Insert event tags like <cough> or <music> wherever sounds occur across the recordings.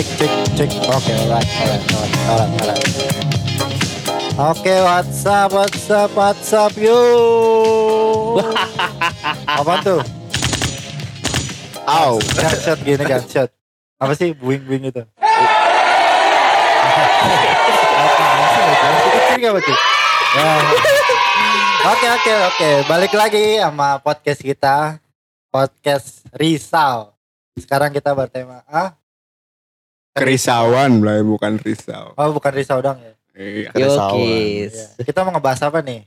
cek cek cek. Oke, alright, alright, alright, alright, alright. Oke, WhatsApp, WhatsApp, WhatsApp, yuk. Apa tuh? Au. Gunshot gini, gunshot. Apa sih buing buing itu? Sih? Oke oke oke, balik lagi sama podcast kita, podcast Risau. Sekarang kita bertema ah, Kerisauan lah bukan risau. oh bukan Risau dong ya. Iya. Yokis. Iya. Kita mau ngebahas apa nih?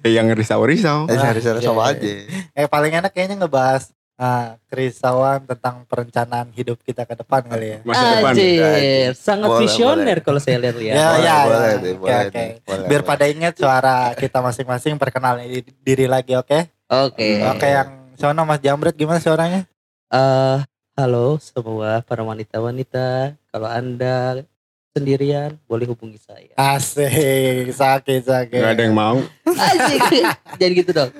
Yang risau-risau. Eh, Ah, iya, sama iya. aja. Eh paling enak kayaknya ngebahas ah, kerisauan tentang perencanaan hidup kita ke depan kali ya. Masa depan. Anjir, sangat Boleh, visioner boleh. kalau saya lihat-lihat. Ya, Boleh, ya, boleh ya. deh, Oke, boleh oke. deh, boleh, Biar boleh. pada ingat suara kita masing-masing perkenalan di- diri lagi, oke? Oke. Oke, yang sono Mas Jamret gimana suaranya? Eh, halo semua para wanita-wanita. Kalau Anda sendirian, boleh hubungi saya. Asik, sakit, sakit. Gak ada yang mau. Asik. <laughs> Jangan gitu dong.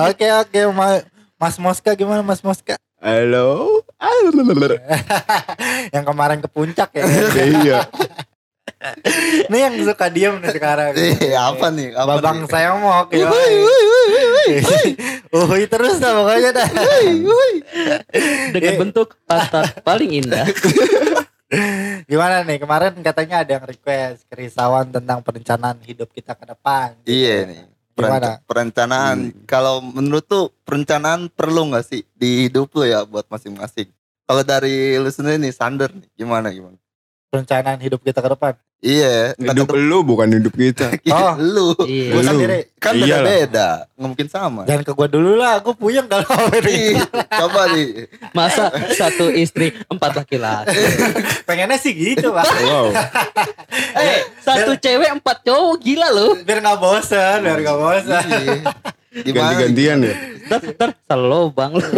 Oke, oke, Ma- Mas Moska gimana Mas Moska? Halo. <laughs> yang kemarin ke puncak ya. Iya. <laughs> Ini yang suka diem nih sekarang. Eh, apa nih? Apa Babang nih? saya mau oke. Uhui terus dah pokoknya dah. Dengan Eh. bentuk pantat paling indah. Gimana nih kemarin katanya ada yang request kerisauan tentang perencanaan hidup kita ke depan. Iya nih. Gimana? Perenca- perencanaan. Kalau menurut tuh perencanaan perlu nggak sih di hidup lu ya buat masing-masing? Kalau dari lu sendiri nih, Sander nih, gimana gimana? Perencanaan hidup kita ke depan. Iya, entah Hidup lu bukan hidup kita. <laughs> Oh. lu. Iya. Gue Lu. sendiri. Kan Iyalah. beda-beda, nggak mungkin sama. Jangan ke gua dulu lah, aku puyeng kalau <laughs> Ih, Coba nih. Masa satu istri empat laki-laki. <laughs> Pengennya sih gitu, Pak. Wow. Eh, satu cewek empat cowok gila loh. biar nggak bosan, biar nggak bosan. Iya. Gimana? Ganti-gantian ya. Ntar, ntar selo bang lu.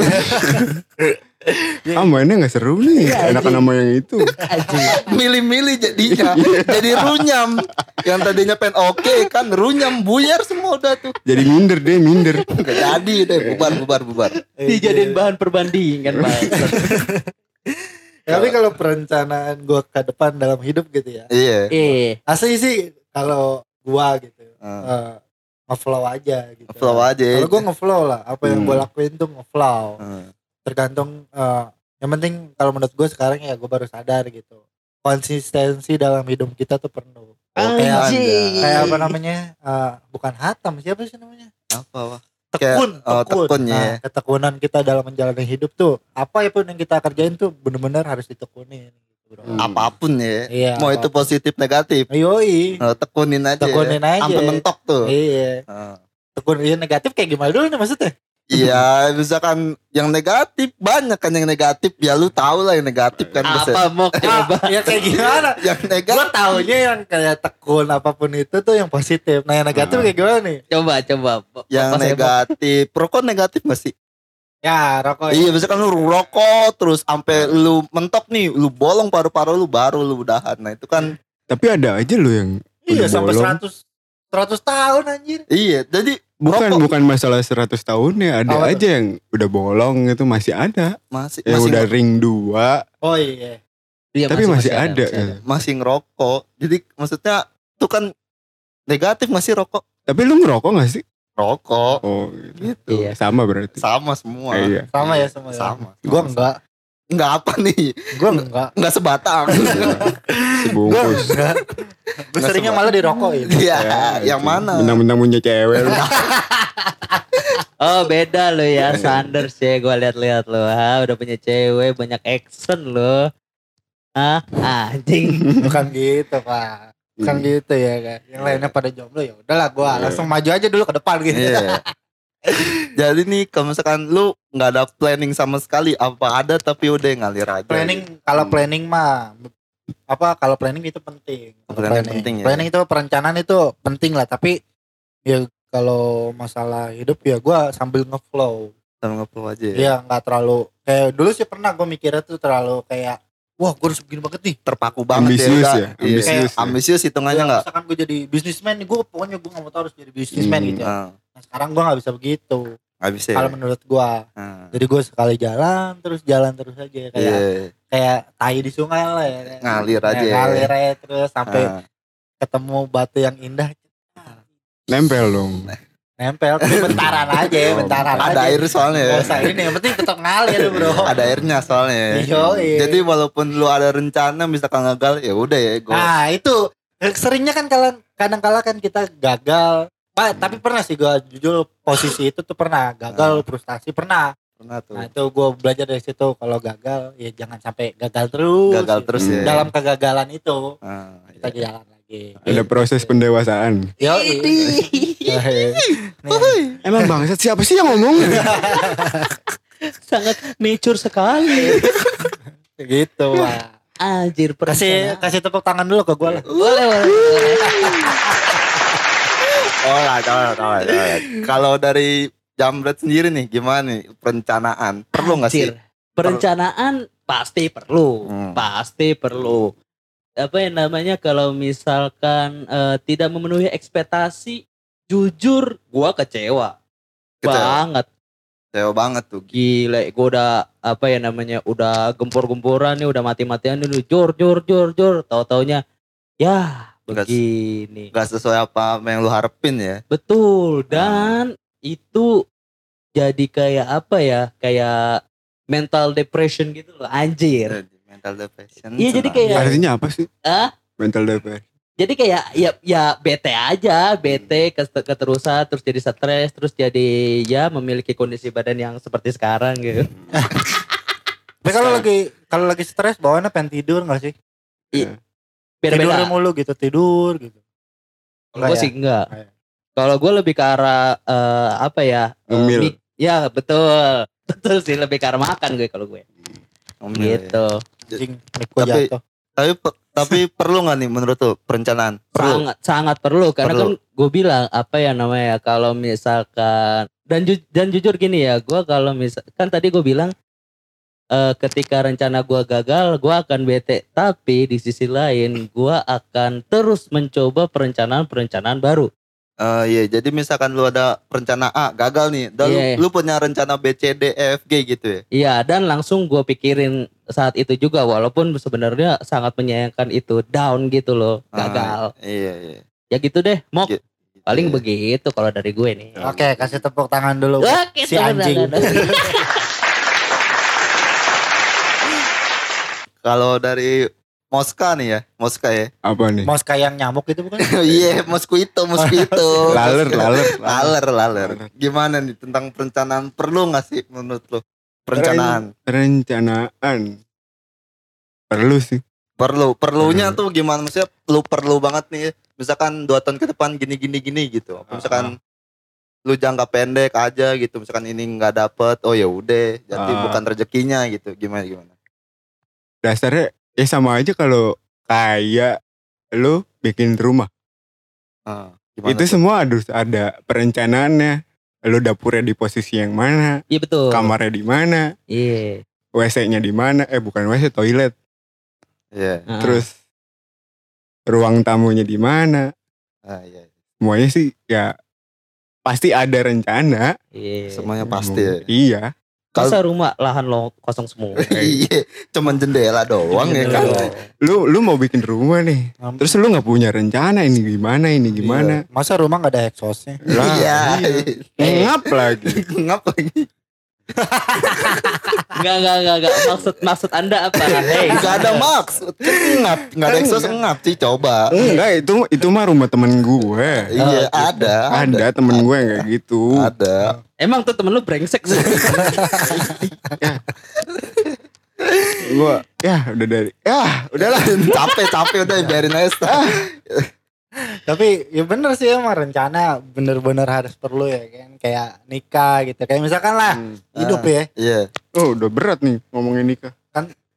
Ah mainnya gak seru nih. Enakan nama yang itu. milih-milih jadinya jadi runyam yang tadinya pengen oke kan runyam buyar semua udah tuh Jadi minder deh, minder. gak jadi deh bubar bubar bubar Dijadiin bahan perbandingan bang. <laughs> Tapi kalau perencanaan gua ke depan dalam hidup gitu ya. iya Eh, Asli sih kalau gua gitu. Ah. eh, ngeflow aja gitu. flow aja Kalau gua ngeflow lah, apa yang Hmm. gua lakuin tuh ngeflow. Hmm. Tergantung eh, yang penting kalau menurut gua sekarang ya gua baru sadar gitu. Konsistensi dalam hidup kita tuh perlu. Kayak kayak apa namanya? eh, bukan hatam, siapa sih namanya? apa? Tekun, Kayak- oh, tekun. tekun, Nah, ya. ketekunan kita dalam menjalani hidup tuh apa ya pun yang kita kerjain tuh bener-bener harus ditekunin. Gitu, bro. Hmm. apa pun ya Iya. mau itu positif negatif Yoi. Oh, tekunin aja Tekunin aja. sampai mentok tuh Iya. Ah. Tekun iya negatif kayak gimana dulu nih maksudnya? Iya, misalkan yang negatif banyak kan yang negatif ya lu tahu lah yang negatif kan Apa Bes. mau coba? ya kayak gimana? <laughs> yang Gue negatif taunya yang kayak tekun apa pun itu tuh yang positif. Nah yang negatif Ah. kayak gimana nih? Coba coba. yang Apa negatif rokok negatif gak sih Ya rokok. Iya, misalkan lu rokok terus sampai lu mentok nih, lu bolong paru-paru lu baru lu udahan. Nah, itu kan Tapi ada aja lo yang Iya sampai bolong. 100 100 tahun anjir. iya, jadi Bukan rokok bukan masalah 100 tahun ya, ada Apa tuh? aja yang udah bolong itu masih ada. masih Yang masih udah ring 2 Oh iya. Iya, tapi masih, ada. masih ada. masih ngerokok. Jadi maksudnya itu kan negatif masih rokok. Tapi lu ngerokok gak sih? Rokok Oh, gitu. Iya. sama berarti. Sama semua. Eh, iya. Sama ya semua. ya? Sama. Gua enggak. Enggak apa nih? Gua enggak. Enggak sebatang. <laughs> Sebungkus. enggak. Gue seringnya malah dirokokin. Iya, Ya, yang mana? Bintang-bintang punya cewek lu. <laughs> Oh beda lo ya Sanders ya gue lihat-lihat lo ha udah punya cewek banyak action lo ah anjing <laughs> Bukan gitu, Pak. Bukan Hmm. gitu ya kan. Yang lainnya pada jomblo ya udahlah gua Iya. langsung maju aja dulu ke depan gitu. Iya. <laughs> Jadi nih kalau misalkan lu nggak ada planning sama sekali apa ada tapi udah ngalir aja. planning kalau Hmm. planning mah apa kalau planning itu penting. Kalau Planning penting ya. Planning itu perencanaan itu penting lah, tapi ya kalau masalah hidup ya gua sambil ngeflow. sama ngeplo aja. ya. Iya, nggak terlalu kayak dulu sih pernah gue mikirnya tuh terlalu kayak wah gue harus begini banget nih. Terpaku banget Ambisius ya, Iya. ambisius. ya. Ambisius hitungannya Ya, nggak? Misalkan gue jadi bisnismen nih, gue pokoknya gue nggak mau tahu harus jadi bisnismen Hmm. gitu. ya. Ah. Nah, sekarang gue nggak bisa begitu. Nggak bisa. Kalau ya? menurut gua. Ah. Jadi gue sekali jalan terus jalan terus aja kayak Iya. kayak tai di sungai lah ya. Ngalir aja. Ya, ngalir aja terus sampai Ah. ketemu batu yang indah Nempel dong. nempel tapi <laughs> bentaran aja ya, bentaran Oh, Ada aja. air soalnya. Gak usah ini yang penting tetap ngalir bro. <laughs> Ada airnya soalnya. Yoi. Jadi walaupun lu ada rencana misalkan gagal ya udah ya gue. Nah itu seringnya kan kalian kadang kala kan kita gagal. Pak, tapi pernah sih gue jujur posisi itu tuh pernah gagal frustasi pernah. Pernah tuh. Nah itu gue belajar dari situ kalau gagal ya jangan sampai gagal terus. gagal gitu. terus ya. Dalam kegagalan itu Ah, kita iya. jalan lagi. Ada proses pendewasaan. Yo, Emang bangsat siapa sih yang ngomong? <laughs> Sangat mature sekali. gitu lah. Anjir Kasih perencanaan. kasih tepuk tangan dulu ke gue lah. Boleh, boleh, boleh. Alright, alright, alright, alright. Kalau dari Jamret sendiri nih gimana nih perencanaan? Perlu nggak sih? Perencanaan pasti perlu, Hmm. pasti perlu. Apa yang namanya kalau misalkan eh, tidak memenuhi ekspektasi, jujur gua kecewa Kecewa. banget. Kecewa banget tuh. Gila, gua udah apa ya namanya, udah gempur-gempuran nih, udah mati-matian dulu, jor jor jor jor, tahu-taunya ya begini. Gak sesuai apa yang lu harapin ya. Betul dan itu jadi kayak apa ya? Kayak mental depression gitu loh, anjir. Jadi Mental depression. Iya, jadi kayak- Artinya apa sih? Ah? Mental depression. Jadi kayak ya ya bete aja, bete ke- keterusan terus jadi stres, terus jadi ya memiliki kondisi badan yang seperti sekarang gitu. <laughs> Tapi kalau lagi kalau lagi stres bawaannya pengen tidur gak sih? Tidur Beda-beda. mulu gitu tidur gitu. Kalau gue ya? sih enggak. Enggak ya? Kalau gue lebih ke arah eh, apa ya? eh, Ngemil. ya betul. <laughs> Betul sih lebih ke arah makan gue kalau gue. Ngomel ya. Gitu. Gua Tapi- jatuh. Tapi tapi <laughs> perlu nggak nih menurut tuh perencanaan? Perlu. Sangat sangat perlu karena Perlu. kan gue bilang apa ya namanya kalau misalkan dan ju- dan jujur gini ya, gue kalau misal kan tadi gue bilang eh, ketika rencana gue gagal, gue akan bete. Tapi di sisi lain, gue akan terus mencoba perencanaan-perencanaan baru. Eh, iya, jadi misalkan lu ada rencana A gagal nih, dan lu- Iya. lu, punya rencana B, C, D, E, F, G gitu ya. Iya, dan langsung gue pikirin saat itu juga, walaupun sebenarnya sangat menyayangkan itu down gitu loh, gagal. Ah, iya, iya. Ya gitu deh, mau Gitu. paling Iya. begitu kalau dari gue nih. Oke, kasih tepuk tangan dulu. Oke, si anjing. <laughs> Kalau dari Moska nih ya, Moska ya. Apa nih? Moska yang nyamuk itu bukan? <laughs> Iya, mosquito, mosquito. <laughs> Laler, laler, laler, laler. Gimana nih tentang perencanaan? Perlu nggak sih menurut lo? Perencanaan. Perencanaan. Perlu sih. Perlu. Perlunya Hmm. tuh gimana? Maksudnya lu perlu banget nih. Misalkan dua tahun ke depan gini, gini, gini gitu. Apa Misalkan lu jangka pendek aja gitu. Misalkan ini nggak dapet, oh ya udah. Jadi Ah. bukan rezekinya gitu. Gimana, gimana? Dasarnya ya sama aja kalau kayak lu bikin rumah. Ah, gimana itu tuh? semua harus ada perencanaannya. Lu dapurnya di posisi yang mana, Iya betul. kamarnya di mana, Iya. WC-nya di mana, eh bukan WC, toilet. Iya. Ah. Terus ruang tamunya di mana. Ah, iya. Semuanya sih ya pasti ada rencana. Iya. Semuanya pasti ya. Iya. Masa rumah lahan lo kosong semua. <laughs> Iya, cuman jendela doang ya kan. Lu lu mau bikin rumah nih. Terus lu nggak punya rencana ini gimana ini gimana. Iya. Masa rumah nggak ada exhaustnya? Lah, Iya. Ngap lagi. <laughs> Ngapa lagi? Enggak, enggak, enggak, enggak. Maksud maksud Anda apa? <laughs> Hei. Gak ada maksud. Kan ngap, nggak ada exhaust ngap sih coba. Enggak itu itu mah rumah temen gue. Iya, gitu. ada, Ada temen gue kayak gitu. Ada. Emang tuh temen lu brengsek sih. <laughs> Gue ya udah dari ya udahlah. capek, capek udah biarin aja. Stan. Tapi ya bener sih emang rencana bener-bener harus perlu ya kan kayak nikah gitu kayak misalkan lah hidup ya Iya. Oh udah berat nih ngomongin nikah.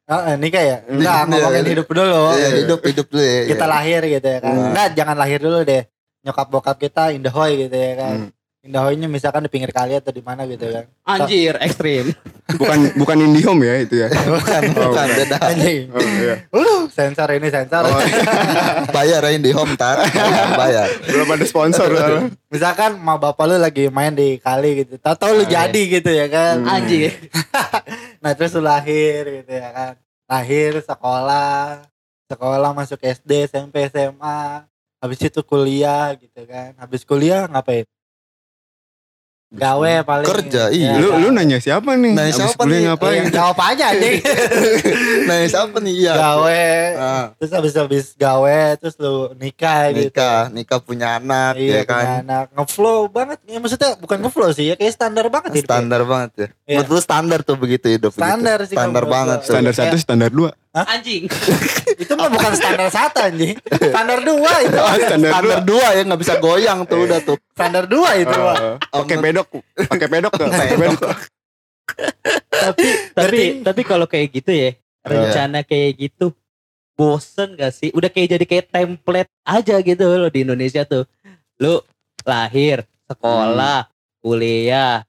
Oh, eh, nikah ya enggak Iya. ngomongin hidup dulu Iya, hidup hidup dulu ya. kita lahir gitu ya kan Hmm. enggak jangan lahir dulu deh nyokap bokap kita indahoy gitu ya kan Hmm. Indahoynya misalkan di pinggir kali atau di mana gitu kan Anjir, ekstrim. <laughs> bukan bukan IndiHome ya itu ya. <laughs> bukan Oh, bukan bukan. beda Anjing. Oh, iya. Uh, sensor ini sensor. Oh, <laughs> bayar aja di home tar bayar, bayar. belum ada sponsor. Misalkan mau bapak lu lagi main di kali gitu. Tahu lu jadi gitu ya kan. Hmm. Anjing. Nah terus lu lahir gitu ya kan. Lahir sekolah. Sekolah masuk SD, SMP, SMA. Habis itu kuliah gitu kan. Habis kuliah ngapain? Gawe paling. Kerja, iya. Lu lu nanya siapa nih? Nanya Abis siapa kuliah nih? ngapain? Iya, jawab aja <laughs> anjing. nah siapa nih iya gawe. Ah, Terus habis habis gawe terus lu nikah, gitu. nikah nikah punya anak Iya ya kan punya anak ngeflow banget. Ya maksudnya bukan ngeflow sih ya kayak standar banget hidupnya. standar banget ya Iya. menurut lu standar tuh begitu hidup begitu. Standar sih kalau standar banget. Standar satu, standar dua. Anjing. <laughs> Itu mah bukan standar satu anjing. Standar dua <laughs> itu. Oh, standar standar dua. dua ya nggak bisa goyang tuh udah tuh Standar dua itu mah. Oh, Pakai pedok, pakai pedok tuh. Pakai pedok. tapi tapi Berarti- tapi kalau kayak gitu ya rencana kayak gitu bosen gak sih udah kayak jadi kayak template aja gitu loh di Indonesia tuh lu lahir sekolah kuliah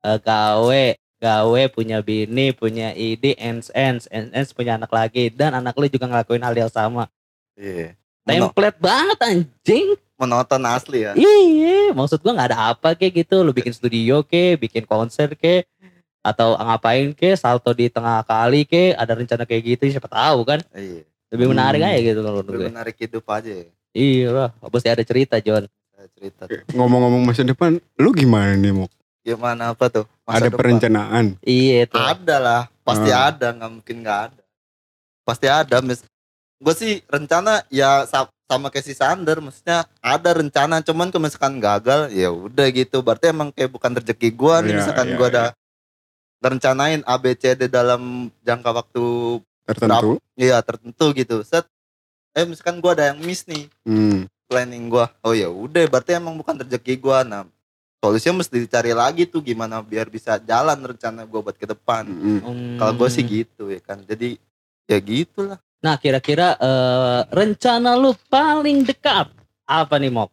eh, gawe gawe punya bini punya ide ens ens ens ens punya anak lagi dan anak lu juga ngelakuin hal yang sama iya Mono- template banget anjing monoton asli ya Iya, maksud gua nggak ada apa kayak gitu. Lu bikin studio ke, bikin konser ke, atau ngapain ke, salto di tengah kali ke, ada rencana kayak gitu, siapa tahu kan? iya Lebih menarik Hmm. aja gitu menurut Lebih gue. menarik hidup aja ya Iya lah, pasti ada cerita John. Saya cerita. Ngomong-ngomong masa depan, lu gimana nih mau? gimana apa tuh Masa Ada depan. perencanaan? Iya tuh. ada lah pasti Hmm. ada nggak mungkin nggak ada pasti ada mis gue sih rencana ya sa- sama kayak si Sander maksudnya ada rencana cuman kalau misalkan gagal ya udah gitu berarti emang kayak bukan rezeki gue nih Iya, misalkan iya, gue ada rencanain ABCD dalam jangka waktu Tertentu? ya tertentu gitu set eh misalkan gue ada yang miss nih Hmm. planning gue oh ya udah berarti emang bukan rezeki gue nah solusinya mesti dicari lagi tuh gimana biar bisa jalan rencana gue buat ke depan. Hmm. kalau gue sih gitu ya kan jadi ya gitulah Nah kira-kira eh, rencana lu paling dekat apa nih Mok?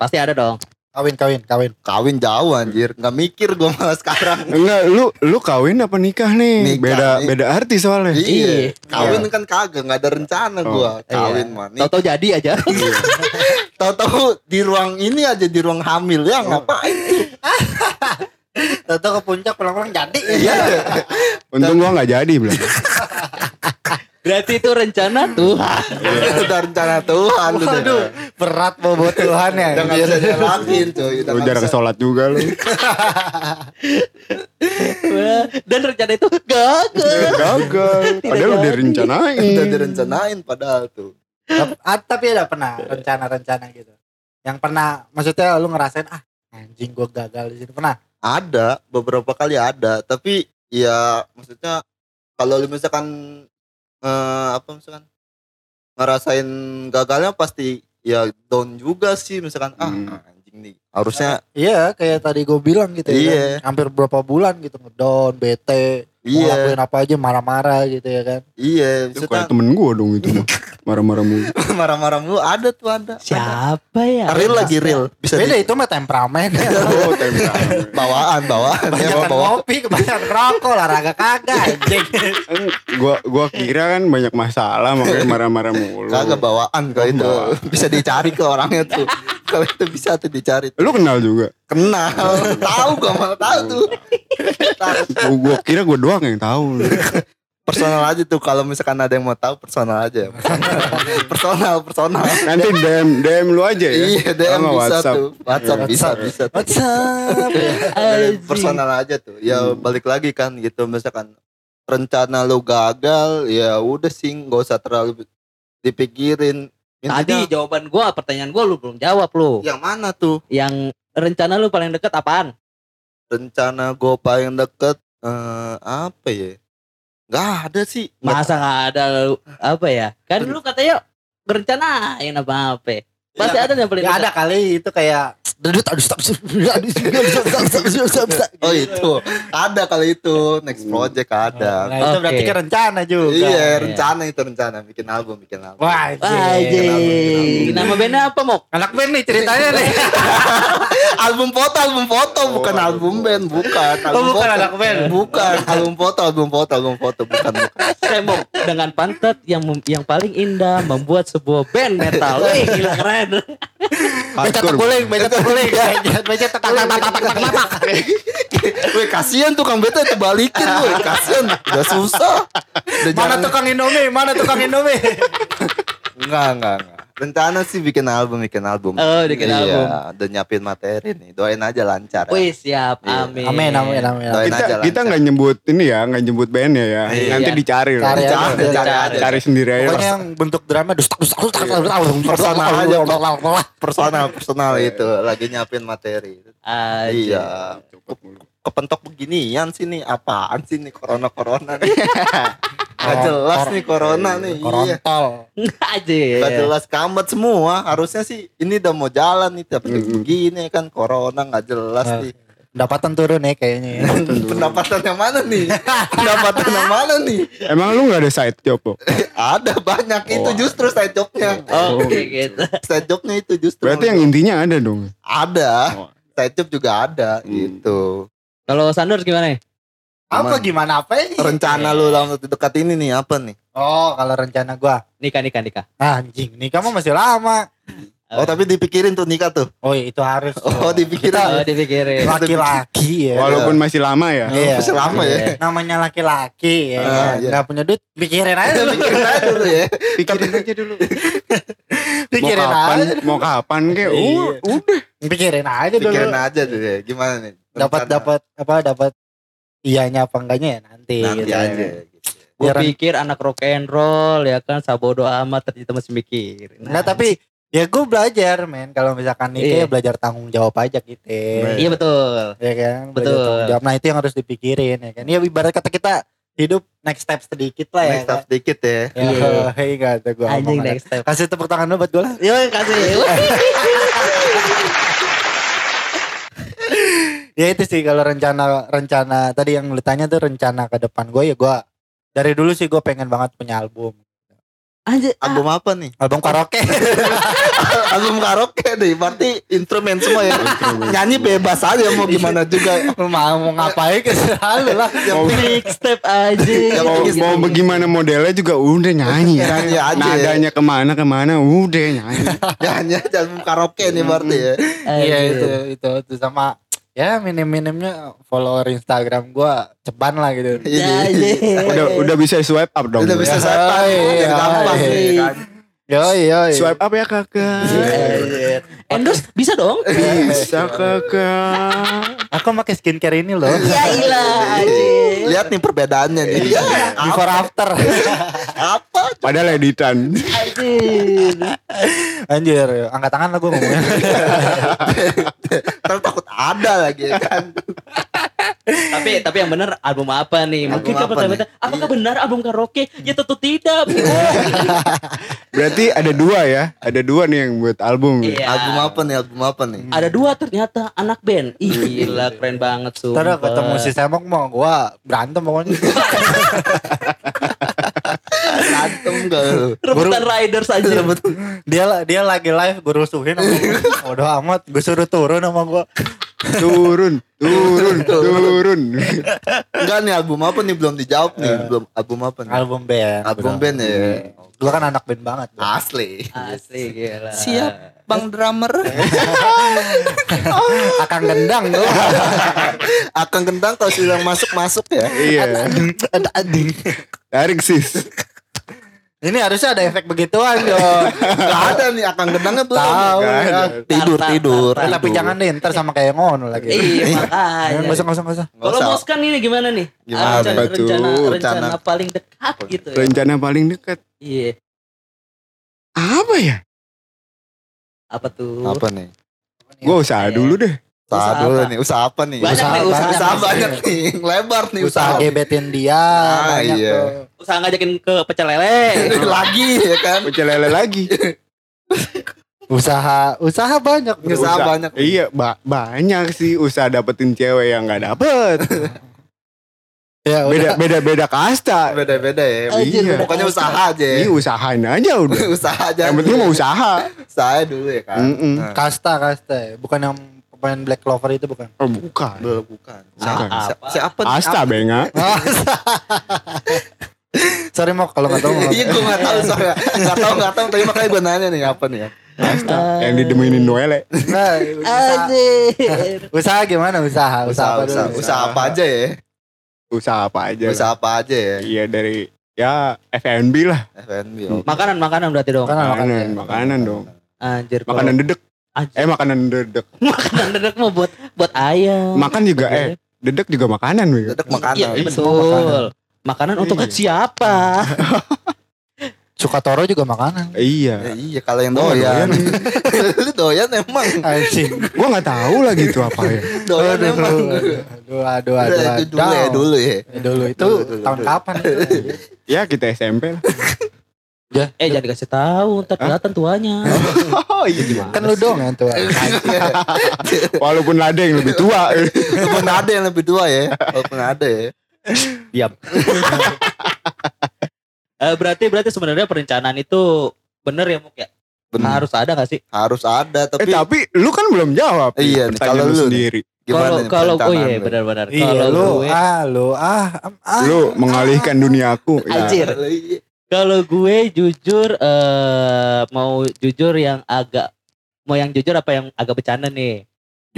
Pasti ada dong. Kawin kawin kawin. kawin jauh anjir nggak mikir gue malah sekarang <laughs> Enggak, lu lu kawin apa nikah nih? Nikah, beda nih. beda arti soalnya. iya Iya. kawin kan kagak nggak ada rencana Oh, gue iya. kawin mah nih Tahu-tahu jadi aja. <laughs> tahu-tahu di ruang ini aja di ruang hamil ya Oh. ngapain <laughs> Tahu ke puncak pulang-pulang jadi. iya Untung gua nggak jadi bilang. Berarti itu rencana Tuhan. udah rencana Tuhan udah Waduh, berat bobo Tuhan ya. udah nggak bisa jalanin cuy udah bisa. sholat juga lu. <laughs> Dan rencana itu gagal. Gagal. Padahal udah direncanain. udah direncanain padahal tuh ah, Tapi ada pernah rencana-rencana gitu. Yang pernah maksudnya lu ngerasain ah anjing gua gagal di sini pernah. ada beberapa kali ada tapi ya maksudnya kalau lu misalkan eh, apa misalkan ngerasain gagalnya pasti ya down juga sih misalkan Hmm. ah anjing nih harusnya Iya, kayak tadi gue bilang gitu ya. Iya. kan. Hampir berapa bulan gitu ngedown, bete, mau iya ngelakuin apa aja marah-marah gitu ya kan. iya Itu kayak temen gua dong itu mah. Marah-marah mulu. <laughs> marah-marah mulu ada tuh ada. Siapa ya? real lagi real bisa Beda di, itu mah temperamen. <laughs> Oh, temperamen. <laughs> bawaan bawaan ya Kebanyakan bawa ngopi, kebanyakan rokok, olahraga kagak anjing. gua gua kira kan banyak masalah makanya marah-marah mulu. kagak bawaan kalau Oh, itu bisa dicari ke orangnya tuh kalau itu bisa tuh dicari Lu kenal juga. kenal tahu gua malah tahu tuh gua kira gua doang yang tahu. personal aja tuh kalau misalkan ada yang mau tahu personal aja personal personal Nanti DM DM lu aja ya. iya DM Sama bisa WhatsApp. tuh WhatsApp Iya. bisa bisa tuh. What's up? Dari personal aja tuh ya Hmm. balik lagi kan gitu misalkan rencana lu gagal ya udah sih nggak usah terlalu dipikirin Tadi Intinya, jawaban gua, pertanyaan gua lu belum jawab lu. yang mana tuh Yang rencana lu paling deket apaan? rencana gue paling deket eh, apa ya nggak ada sih Masa gak ada lu apa ya? Kan lu katanya berencanain apa-apa. Pasti ada yang paling Ya deket. ada kali itu kayak Dudut aduh stop stop aduh, stop, stop, stop, stop, stop, stop. oh itu ada kali itu next project ada Nah itu berarti Oke. kan rencana juga iya rencana itu rencana bikin album bikin album Wah anjing Nama bandnya apa, Mok? Anak band nih ceritanya nih album foto, album foto, bukan album album band, bukan. Oh, Album bukan foto. anak band. Bukan, album foto, album foto, album foto, bukan, bukan. Dengan pantat yang yang paling indah membuat sebuah band metal. Wih, gila keren. Hardcore. guling, becet guling. Becet tak tak tak tak tak. Weh, kasihan tukang beta itu balikin, weh, kasihan. Udah susah. Udah Mana jarang- tukang Indomie? Mana tukang Indomie? Enggak, enggak, enggak. Rencana sih bikin album, bikin album. Oh, bikin iya, album. udah nyiapin materi nih. Doain aja lancar. Wih, siap. Iya. Amin. Amin, amin, amin. Doain Kita aja kita lancar. nggak nyebut ini ya, nggak nyebut bandnya ya. Iya. Nanti dicari loh. Cari aja. Cari, cari aja. Cari sendiri aja. Pokoknya yang bentuk drama dustak dustak dustak Personal aja. Personal, personal itu. Lagi nyiapin materi. Aja. Iya. Kepentok beginian sih nih. Apaan sih nih corona-corona nih. <laughs> Gak jelas nih corona nih. Iya. Korontol. Aja. Gak jelas kamet semua. Harusnya sih ini udah mau jalan nih. Tapi begini kan corona gak jelas Nah. nih. Pendapatan turun ya kayaknya. ya. <laughs> Pendapatan yang mana nih? Pendapatan yang mana nih? Emang lu nggak ada side job kok? <laughs> Ada banyak itu justru side jobnya. Oke gitu. Side jobnya itu justru. Berarti yang intinya ada dong. ada. Oh. Side job juga ada Hmm. gitu. Kalau Sanders gimana? Apa gimana apa ini? Rencana lu dalam waktu dekat ini nih apa nih? Oh, kalau rencana gua. Nikah nikah nikah. Anjing, nikah mah masih lama. Oh tapi dipikirin tuh nikah tuh. Oh, itu harus. Oh dipikirin. Oh, dipikirin. laki-laki ya. Walaupun masih lama ya. Iya. Masih lama ya. Namanya laki-laki ya. Ah, kan? iya. Nggak punya duit, pikirin aja dulu. Pikirin aja dulu ya. Pikirin aja dulu. <laughs> Mau pikirin kapan? aja. Mau kapan kayak? Iya. Uh, udah. Pikirin aja dulu. Pikirin aja dulu ya. Gimana nih? Dapat dapat apa dapat iyanya apa enggaknya ya nanti. Nanti gitu. aja. gitu. Gue pikir anak rock and roll ya kan sabodo amat ternyata masih mikir. Enggak tapi ya gue belajar men kalau misalkan nikah Iya. ya belajar tanggung jawab aja gitu. Iya betul. Ya kan? Belajar Betul. tanggung jawab. Nah, itu yang harus dipikirin ya kan. Ya ibarat kata kita hidup next step sedikit lah ya. Next step sedikit ya. Ya, Iya. hei kata gue Anjing next step. Kasih tepuk tangan dulu buat gue lah. Yo kasih. <laughs> Ya itu sih kalau rencana rencana tadi yang lu tanya tuh rencana ke depan gue ya gue dari dulu sih gue pengen banget punya album. Anjir. Album apa nih? Album karaoke. <laughs> Album karaoke deh. Berarti instrumen semua ya. Nyanyi bebas aja mau gimana juga. <laughs> Mau mau ngapain ke selalu lah. <laughs> Mau, Next step aja. mau, mau bagaimana modelnya juga udah nyanyi. Nyanyi aja. ya. Nadanya ke mana ke mana udah nyanyi. Nyanyi aja album karaoke nih berarti ya. Iya itu itu itu sama ya minim-minimnya follower Instagram gue ceban lah gitu. Ya, Ini. ya. Udah udah bisa swipe up dong. Udah bisa swipe up. iya, iya. kan. Yo yo. Swipe up ya kakak. Iya. Endorse bisa dong. Bisa kakak. Aku pakai skincare ini loh. Ya ilah anjir. Lihat nih perbedaannya nih. Ya, Before after. apa? Padahal editan. Anjir. Anjir, angkat tangan lah gue ngomongnya. Ntar takut ada lagi ya kan. tapi tapi yang benar album apa nih? Album Mungkin apa pertanyaan nih? apakah benar album karaoke? Ya tentu tidak. <laughs> Berarti ada dua ya. Ada dua nih yang buat album. Iya. Album apa nih? Album apa nih? Ada dua ternyata anak band. Ih, Gila keren banget sumpah. Ntar ketemu si Semok mau gue berantem pokoknya. Berantem gak lu? rebutan riders aja. dia dia lagi live gue rusuhin gua. Udah amat gue suruh turun sama gue. Turun, turun, <laughs> turun. Enggak nih album apa nih belum dijawab nih. Belum album apa nih? Album band. Album band ya. Gue kan anak band banget. gua. Asli. Asli gila. Siap, Bang drummer. <laughs> Akan gendang gue. <laughs> Akan gendang kalau sudah masuk-masuk ya. Iya. Ada ading. Tarik sis. Ini harusnya ada efek begituan yo. Gak ada nih akan gendangnya belum. Tahu ya. Tidur, tidur. Tapi jangan deh ntar sama kayak ngono lagi. Iya Ya, makanya. Nggak usah nggak usah nggak usah. Nggak Kalau. Moskan ini gimana nih? Gimana rencana, tuh? rencana, rencana Rencana. paling dekat gitu ya. Rencana paling dekat. Iya. Apa ya? Apa tuh? Apa nih? Gue usaha dulu deh. Usaha Usaha dulu apa? nih. Usaha apa nih? Banyak Usaha nih usaha. banyak. Usaha banyak nih. <laughs> Lebar nih Usaha usaha. gebetin dia. Ah, banyak iya. tuh. Usaha ngajakin ke pecel lele. <laughs> Lagi ya kan. Pecel lele lagi. <laughs> Usaha usaha banyak. bro. Usaha banyak. Iya, ba- banyak sih usaha dapetin cewek yang nggak dapet. Ya, Beda udah. beda beda kasta. Beda-beda ya. Iya. Pokoknya usaha aja. Ini ya. usahain aja udah. <laughs> usaha aja. Yang penting mau usaha. Usaha dulu ya kan. Mm-mm. Nah. Kasta kasta ya. Bukan yang pemain Black Clover itu bukan? Oh bukan. Belum bukan. Bukan. Siapa? Siapa? Asta benga. <laughs> Sorry mau kalau nggak tahu. nggak Iya gue gak tahu soalnya Gak tahu gak tahu Tapi makanya gue nanya nih apa nih ya Asta yang didemenin Noelle. Nah, usaha, usaha gimana usaha? Usaha apa usaha, dulu? usaha apa aja ya Usaha apa aja. Usaha apa aja ya Iya dari ya F&B lah. FNB Hmm. oh. Makanan makanan berarti dong. Makanan, makanan. Makanan, makanan dong. Anjir. kalau- Makanan dedek. Anjir. Eh makanan dedek. <laughs> makanan dedek mau buat buat ayam. Makan juga eh dedek juga makanan. Dedek makanan Iya Iya, betul. Makanan untuk Iya. siapa? <laughs> Sukatoro juga makanan. Iya. Ya, Iya kalau yang Oh, doyan doyan. <laughs> Lu doyan emang Anjing. Gua nggak tahu lagi itu apa ya. <laughs> Doyan Aduh, emang aduh, aduh, aduh, aduh. itu dulu ya dulu ya Ya, dulu itu Dulu, dulu, tahun dulu. kapan itu? <laughs> Ya kita SMP lah. Eh jangan dikasih tahu, ntar kelihatan tuanya. Oh iya. kan lu dong yang tua. Walaupun ada yang lebih tua. Walaupun ada yang lebih tua ya Walaupun ada ya Eh, berarti berarti sebenarnya perencanaan itu bener ya Muk ya? Benar. Harus ada gak sih? Harus ada Eh tapi tapi lu kan belum jawab. Iya, kalau lu sendiri. Kalau kalau oh iya benar-benar. Iya Kalau lu gue ah lu ah ah. Lu mengalihkan duniaku. Ya. <laughs> Anjir. Iya. kalau gue jujur eh mau jujur yang agak mau yang jujur apa yang agak bercanda nih?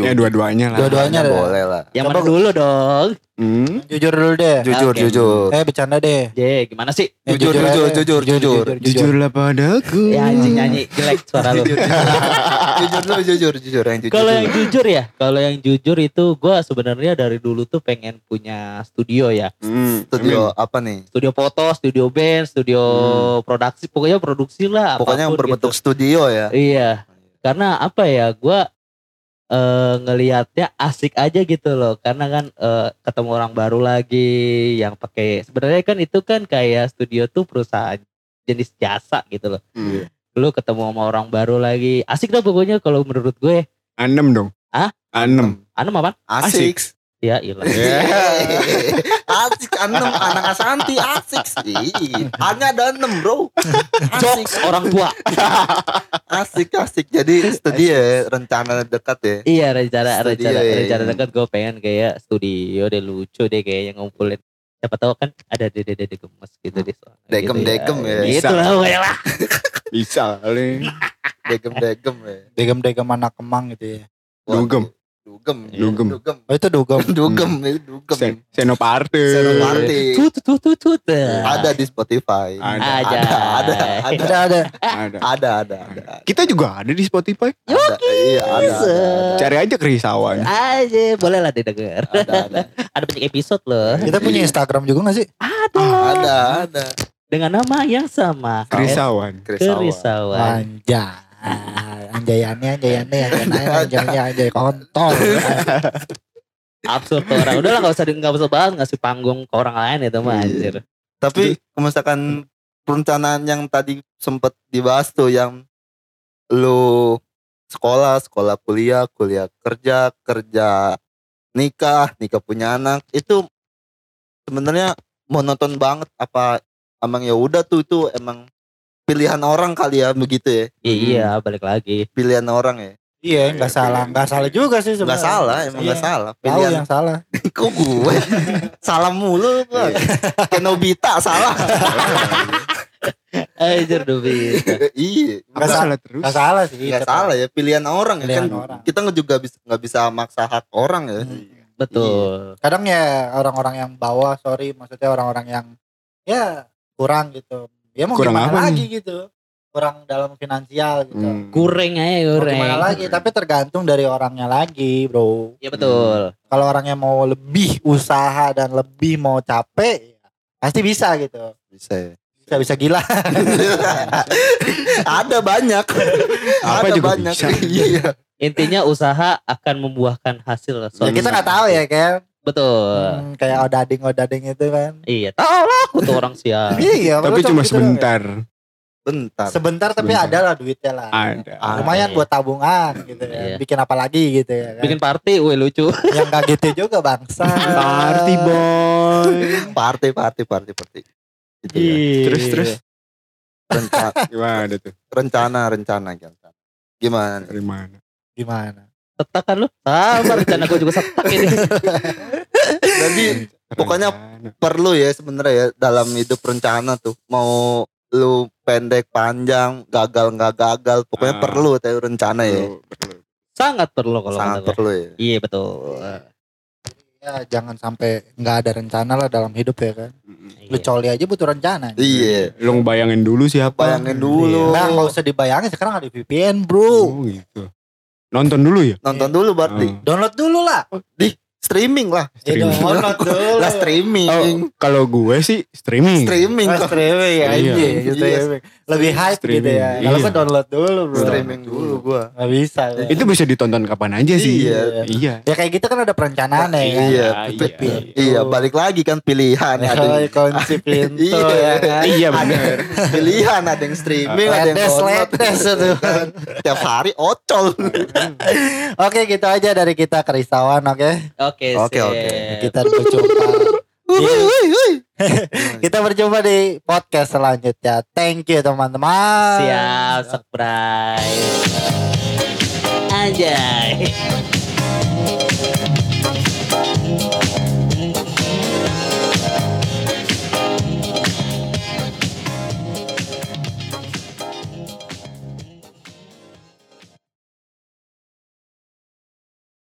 Ya dua-duanya lah. Dua-duanya boleh lah Yang Coba- mana dulu dong? Hmm. Jujur dulu deh. Jujur Oke. jujur Eh bercanda deh. J, gimana sih? Eh, Jujur, aja. jujur, jujur, jujur. Jujurlah padaku. Ya anjing nyanyi jelek suara lu. <laughs> jujur jujur lu jujur jujur yang jujur Kalau dulu. yang jujur ya, kalau yang jujur itu gue sebenarnya dari dulu tuh pengen punya studio ya. Hmm. studio apa nih Studio foto, studio band, studio produksi, pokoknya produksi lah. pokoknya yang berbentuk gitu. studio ya Iya, karena apa ya, gue eh ngelihatnya asik aja gitu loh. Karena kan eh, ketemu orang baru lagi yang pakai. Sebenarnya kan itu kan kayak studio tuh perusahaan jenis jasa gitu loh. Hmm. Lu ketemu sama orang baru lagi, asik dah pokoknya kalau menurut gue. Anem dong. Hah? Anem. Anu apa? asik Ya ilah. <laughs> asik enam anak asanti asik sih hanya ada enam bro asik Jokes orang tua. asik asik jadi studio ya rencana dekat ya Iya rencana Studio, rencana ya. rencana dekat gue pengen kayak studio deh lucu deh kayaknya ngumpulin siapa tahu kan ada dede dede gemes gitu di sana. Degem- gitu degem ya. Gitu Bisa. lah pokoknya lah. Bisa kali. degem degem ya Degem-degem anak kemang gitu ya. Dugem. Dugem Dugem. dugem Oh itu dugem. <laughs> dugem itu dugem Sen Senoparte. Senoparte. Tut tut tut tut. ada di Spotify Ada. Ada ada ada Ada ada. Ada. ada ada ada Kita juga ada di Spotify. ada iya ada ada ada Cari aja kerisauan. Aja boleh lah didengar. ada ada <laughs> Ada banyak episode loh. Kita punya Instagram juga gak sih? Ada. ada ada Dengan nama yang sama. Kerisauan. kerisauan Kerisauan. Anjay. Anjayannya, anjayannya, anjayannya, anjayannya, anjay kontol. Absurd tuh orang. Udah lah gak usah di- nggak usah bahas ngasih panggung ke orang lain itu mah Iya. anjir. Tapi misalkan perencanaan yang tadi sempat dibahas tuh yang lu sekolah, sekolah kuliah, kuliah kerja, kerja nikah, nikah punya anak itu sebenarnya monoton banget apa emang ya udah tuh itu emang pilihan orang kali ya begitu ya Iya balik lagi. pilihan orang ya Iya, nggak salah, nggak salah juga sih nggak salah emang nggak Iya. salah Tahu pilihan yang salah. <laughs> kok gue <laughs> salah mulu gua <laughs> Kenobita salah Anjir Dubi. iya Nggak salah terus. Nggak salah sih. nggak salah ya pilihan orang ya Pilihan kan orang. kita nggak juga bisa nggak bisa maksa hak orang ya Hmm. Betul. Kadang ya orang-orang yang bawah, sorry, maksudnya orang-orang yang ya kurang gitu. Ya mau Kurang gimana apa lagi gitu. Kurang dalam finansial gitu. Hmm. Goreng aja Mau goreng. gimana lagi? Tapi tergantung dari orangnya lagi, bro. Iya betul. Kalau orangnya mau lebih usaha dan lebih mau capek, ya pasti bisa gitu. bisa ya Bisa bisa gila. <laughs> ada banyak Apa ada juga banyak bisa. <laughs> iya Intinya usaha akan membuahkan hasil. ya kita nggak tahu ya kan. Betul. Hmm, kayak odading odading itu kan. Iya, tahu lah aku tuh orang sial. <laughs> Iya, Tapi cuma gitu sebentar. bentar Sebentar tapi ada lah duitnya lah. Ada. Ah, Lumayan iya. buat tabungan gitu ya. Iya. Bikin apa lagi gitu ya kan. Bikin party, wih lucu. <laughs> Yang gak gitu juga bangsa. Party boy. party party party party gitu ya. Iya. Terus terus rencana gimana tuh? rencana rencana gimana Dari mana? Gimana? setak kan lu sama rencana gue juga setak ini <laughs> Jadi Pokoknya Rencana. perlu ya sebenarnya ya dalam hidup rencana tuh mau lu pendek panjang gagal nggak gagal pokoknya Ah. perlu tahu rencana ya Perlu, perlu. sangat perlu kalau sangat perlu ya iya betul Ya jangan sampai nggak ada rencana lah dalam hidup ya kan. Mm-mm. Lu Iya. coli aja butuh rencana. iya Lu ngebayangin dulu siapa. bayangin dulu Nah nggak usah dibayangin sekarang ada VPN bro. Oh gitu. Nonton dulu ya? nonton dulu berarti Oh. Download dulu lah. Streaming lah Ya, Streaming. download <laughs> dulu. lah streaming Oh, kalau gue sih streaming. streaming Oh, kok. streaming ya Iya. Iya. streaming. Lebih hype gitu Streaming, ya. Kalau iya. download dulu bro. streaming dulu gua Gak bisa. gua. Itu bisa ditonton kapan aja sih. Iya. Iya. Ya kayak gitu kan ada perencanaan ya kan. Iya, iya, iya. iya balik lagi kan pilihan ada yang, <laughs> kunci pintu Iya. ya kan. <laughs> Iya benar. pilihan ada yang streaming ada yang download ledes itu. kan. tiap hari ocol Oke gitu aja dari kita kerisauan oke. oke Oke, sip. oke. Kita berjumpa. <laughs> Kita berjumpa di podcast selanjutnya. Thank you teman-teman. siap subscribe anjay